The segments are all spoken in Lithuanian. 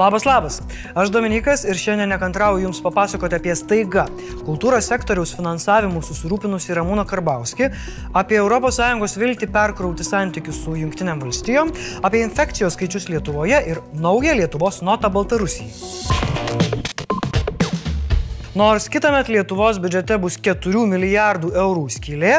Labas, labas. Aš Dominikas ir šiandien nekantrauju Jums papasakoti apie staiga kultūros sektoriaus finansavimu susirūpinusi Ramūną Karbauskį, apie ES viltį perkrauti santykius su Junktinėm valstijom, apie infekcijos skaičius Lietuvoje ir naują Lietuvos notą Baltarusijai. Nors kitą metą Lietuvos biudžete bus 4 milijardų eurų skylė,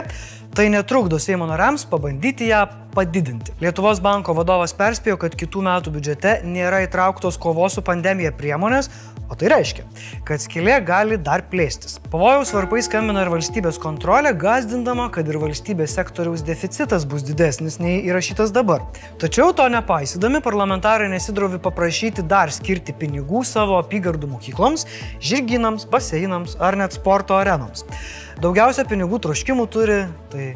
Tai netrukdo Seimo nariams pabandyti ją padidinti. Lietuvos banko vadovas perspėjo, kad kitų metų biudžete nėra įtrauktos kovos su pandemija priemonės, o tai reiškia, kad skilė gali dar plėstis. Pavojaus varpai skambina ir valstybės kontrolė, gazdindama, kad ir valstybės sektoriaus deficitas bus didesnis nei įrašytas dabar. Tačiau to nepaisydami, parlamentarai nesidrovi paprašyti dar skirti pinigų savo apygardų mokykloms, žirginams, baseinams ar net sporto arenoms. Daugiausia pinigų troškimų turi, tai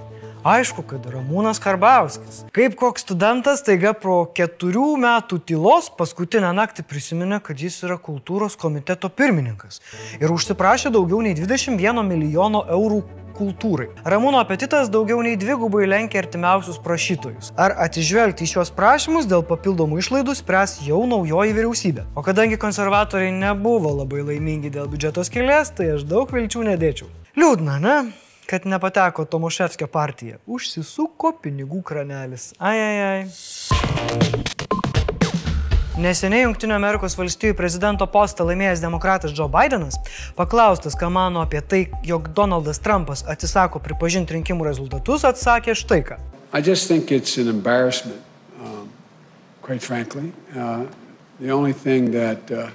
aišku, kad Ramūnas Karbauskis. Kaip koks studentas, taiga pro keturių metų tylos paskutinę naktį prisiminė, kad jis yra kultūros komiteto pirmininkas ir užsiprašė daugiau nei 21 milijono eurų kultūrai. Ramūno apetitas daugiau nei dvigubai lenkia artimiausius prašytojus. Ar atsižvelgti į šios prašymus dėl papildomų išlaidų spręs jau naujoji vyriausybė. O kadangi konservatoriai nebuvo labai laimingi dėl biudžeto skilės, tai aš daug vilčių nedėčiau. Liūdna, ne? Kad nepateko Tomoševskio partija. Užsisuko pinigų kranelis. Ai, ai, ai. Neseniai Junktinių Amerikos valstijų prezidento postą laimėjęs demokratas Joe Bidenas, paklaustas, ką mano apie tai, jog Donaldas Trumpas atsisako pripažinti rinkimų rezultatus, atsakė štai ką. Um, quite frankly. Uh, the only thing that, uh,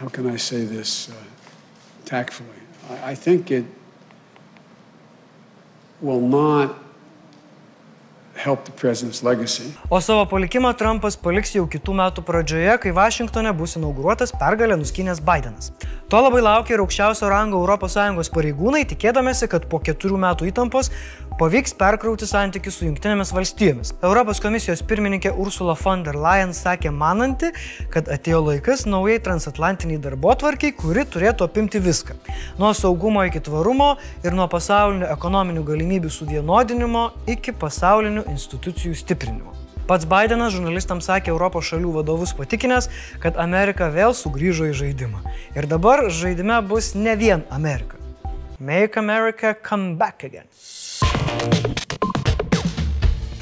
how can I say this uh, tactfully? I think it will not O savo palikimą Trumpas paliks jau kitų metų pradžioje, kai Vašingtone bus inauguruotas pergalę nuskinęs Bidenas. To labai laukia ir aukščiausio rango ES pareigūnai, tikėdamėsi, kad po keturių metų įtampos pavyks perkrauti santykius su Junktinėmis valstijomis. Europos komisijos pirmininkė Ursula von der Leyen sakė mananti, kad atėjo laikas naujai transatlantiniai darbo tvarkiai, kuri turėtų apimti viską. Nuo saugumo iki tvarumo ir nuo pasaulinių ekonominių galimybių suvienodinimo iki pasaulinių institucijų stiprinimo. Pats Bidenas žurnalistams sakė Europos šalių vadovus patikinęs, kad Amerika vėl sugrįžo į žaidimą. Ir dabar žaidime bus ne vien Amerika. Make America come back again.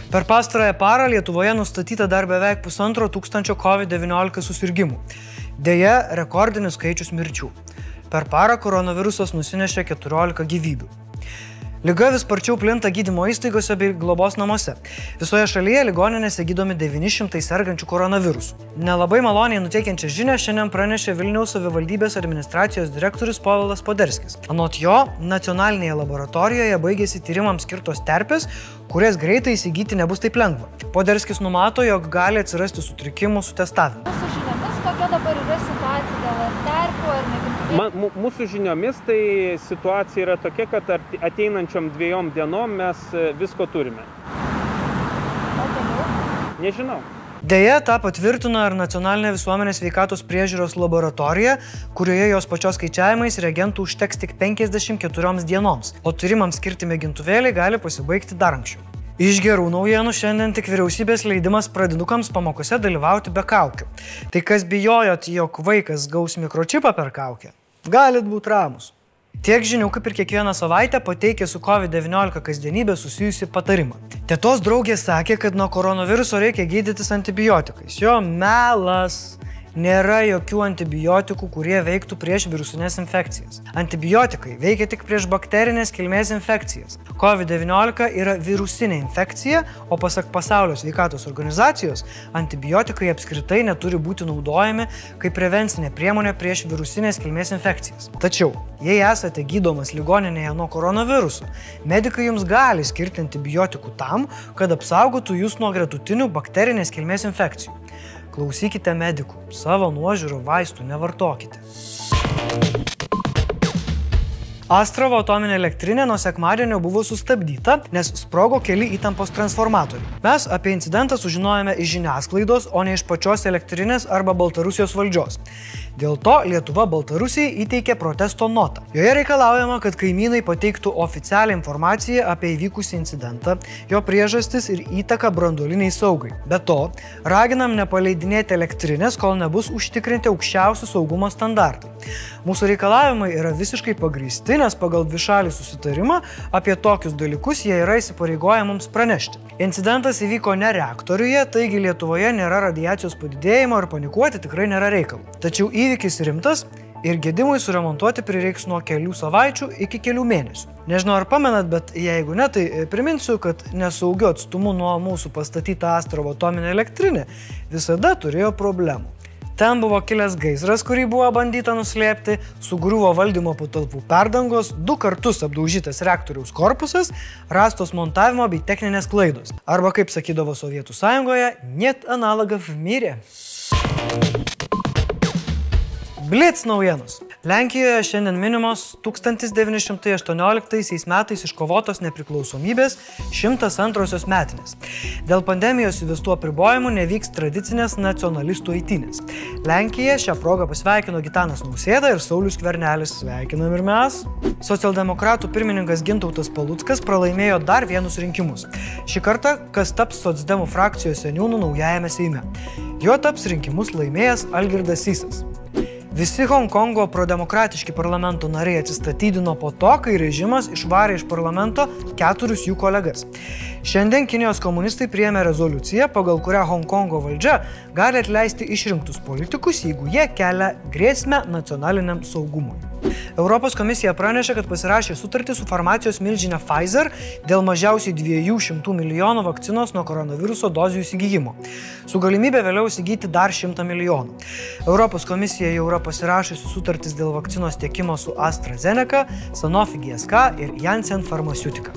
Per pastarąją parą Lietuvoje nustatyta dar beveik pusantro tūkstančio COVID-19 susirgymų. Deja, rekordinis skaičius mirčių. Per parą koronavirusas nusinešė 14 gyvybių. Liga vis sparčiau plinta gydymo įstaigose bei globos namuose. Visoje šalyje ligoninėse gydomi 900 sergančių koronavirusų. Nelabai maloniai nuteikiančią žinią šiandien pranešė Vilniaus savivaldybės administracijos direktorius Povilas Poderskis. Anot jo, nacionalinėje laboratorijoje baigėsi tyrimams skirtos terpės, kurias greitai įsigyti nebus taip lengva. Poderskis numato, jog gali atsirasti sutrikimų su testavimu. Mūsų žiniomis, kokia dabar yra situacija dėl terpių ar negimtų Man, mūsų žiniomis tai situacija yra tokia, kad ateinančiom dviejom dienom mes e, visko turime. Nežinau. Deja, tą patvirtino ir nacionalinė visuomenės veikatos priežiūros laboratorija, kurioje jos pačios skaičiavimais reagentų užteks tik 54 dienoms, o turimams skirti mėgintuvėliai gali pasibaigti dar anksčiau. Iš gerų naujienų šiandien tik vyriausybės leidimas pradinukams pamokose dalyvauti be kaukių. Tai kas bijojot, jog vaikas gaus mikročipą per kaukę? Galit būti ramus. Tiek žinių, kaip ir kiekvieną savaitę, pateikė su COVID-19 kasdienybė susijusi patarimą. Tėtos draugė sakė, kad nuo koronaviruso reikia gydytis antibiotikais. Jo melas. Nėra jokių antibiotikų, kurie veiktų prieš virusinės infekcijas. Antibiotikai veikia tik prieš bakterinės kilmės infekcijas. COVID-19 yra virusinė infekcija, o pasak pasaulio sveikatos organizacijos, antibiotikai apskritai neturi būti naudojami kaip prevencinė priemonė prieš virusinės kilmės infekcijas. Tačiau, jei esate gydomas ligoninėje nuo koronaviruso, medikai jums gali skirti antibiotikų tam, kad apsaugotų jūs nuo gretutinių bakterinės kilmės infekcijų. Klausykite medikų, savo nuožiūrų vaistų nevartokite. Astravo atominė elektrinė nuo sekmadienio buvo sustabdyta, nes sprogo keli įtampos transformatoriai. Mes apie incidentą sužinojome iš žiniasklaidos, o ne iš pačios elektrinės arba Baltarusijos valdžios. Dėl to Lietuva Baltarusijai įteikė protesto notą. Joje reikalaujama, kad kaimynai pateiktų oficialią informaciją apie įvykusį incidentą, jo priežastis ir įtaką branduoliniai saugai. Be to, raginam nepaleidinėti elektrinės, kol nebus užtikrinti aukščiausi saugumo standartai. Mūsų reikalavimai yra visiškai pagrysti, nes pagal dvišalį susitarimą apie tokius dalykus jie yra įsipareigoję mums pranešti. Incidentas įvyko ne reaktoriuje, taigi Lietuvoje nėra radiacijos padidėjimo ir panikuoti tikrai nėra reikalo. Tačiau įvykis rimtas ir gedimui suremontuoti prireiks nuo kelių savaičių iki kelių mėnesių. Nežinau ar pamenat, bet jeigu ne, tai priminsiu, kad nesaugiu atstumu nuo mūsų pastatyta Astrovo atominė elektrinė visada turėjo problemų. Ten buvo kilęs gaisras, kurį buvo bandyta nuslėpti, sugriuvo valdymo patalpų perdangos, du kartus apdaužytas reaktoriaus korpusas, rastos montavimo bei techninės klaidos. Arba kaip sakydavo Sovietų sąjungoje, net analogov mirė. Blitz naujienos. Lenkijoje šiandien minimos 1918 metais iškovotos nepriklausomybės 102 metinės. Dėl pandemijos įvestų apribojimų nevyks tradicinės nacionalistų eitynės. Lenkija šią progą pasveikino Gitanas Nausėda ir Saulis Kvernelis. Sveikinam ir mes. Socialdemokratų pirmininkas Gintautas Paluckas pralaimėjo dar vienus rinkimus. Šį kartą, kas taps Sotsdemų frakcijos seniūnų naujajame Seime. Jo taps rinkimus laimėjęs Algirdas Sysas. Visi Hongkongo prodemokratiški parlamento nariai atsistatydino po to, kai režimas išvarė iš parlamento keturis jų kolegas. Šiandien Kinijos komunistai priėmė rezoliuciją, pagal kurią Hongkongo valdžia gali atleisti išrinktus politikus, jeigu jie kelia grėsmę nacionaliniam saugumui. Europos komisija pranešė, kad pasirašė sutartį su farmacijos milžinė Pfizer dėl mažiausiai 200 milijonų vakcinos nuo koronaviruso dozių įsigijimo, su galimybė vėliau įsigyti dar 100 milijonų. Europos komisija jau yra pasirašusi sutartis dėl vakcinos tiekimo su AstraZeneca, Sanofi GSK ir Janssen Pharmaceutica.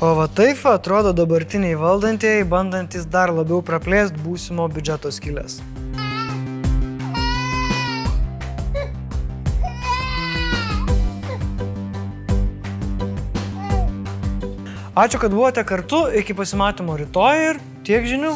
O va taip atrodo dabartiniai valdantieji, bandantis dar labiau praplėsti būsimo biudžeto skilės. Ačiū, kad buvote kartu, iki pasimatymo rytoj ir tiek žinių.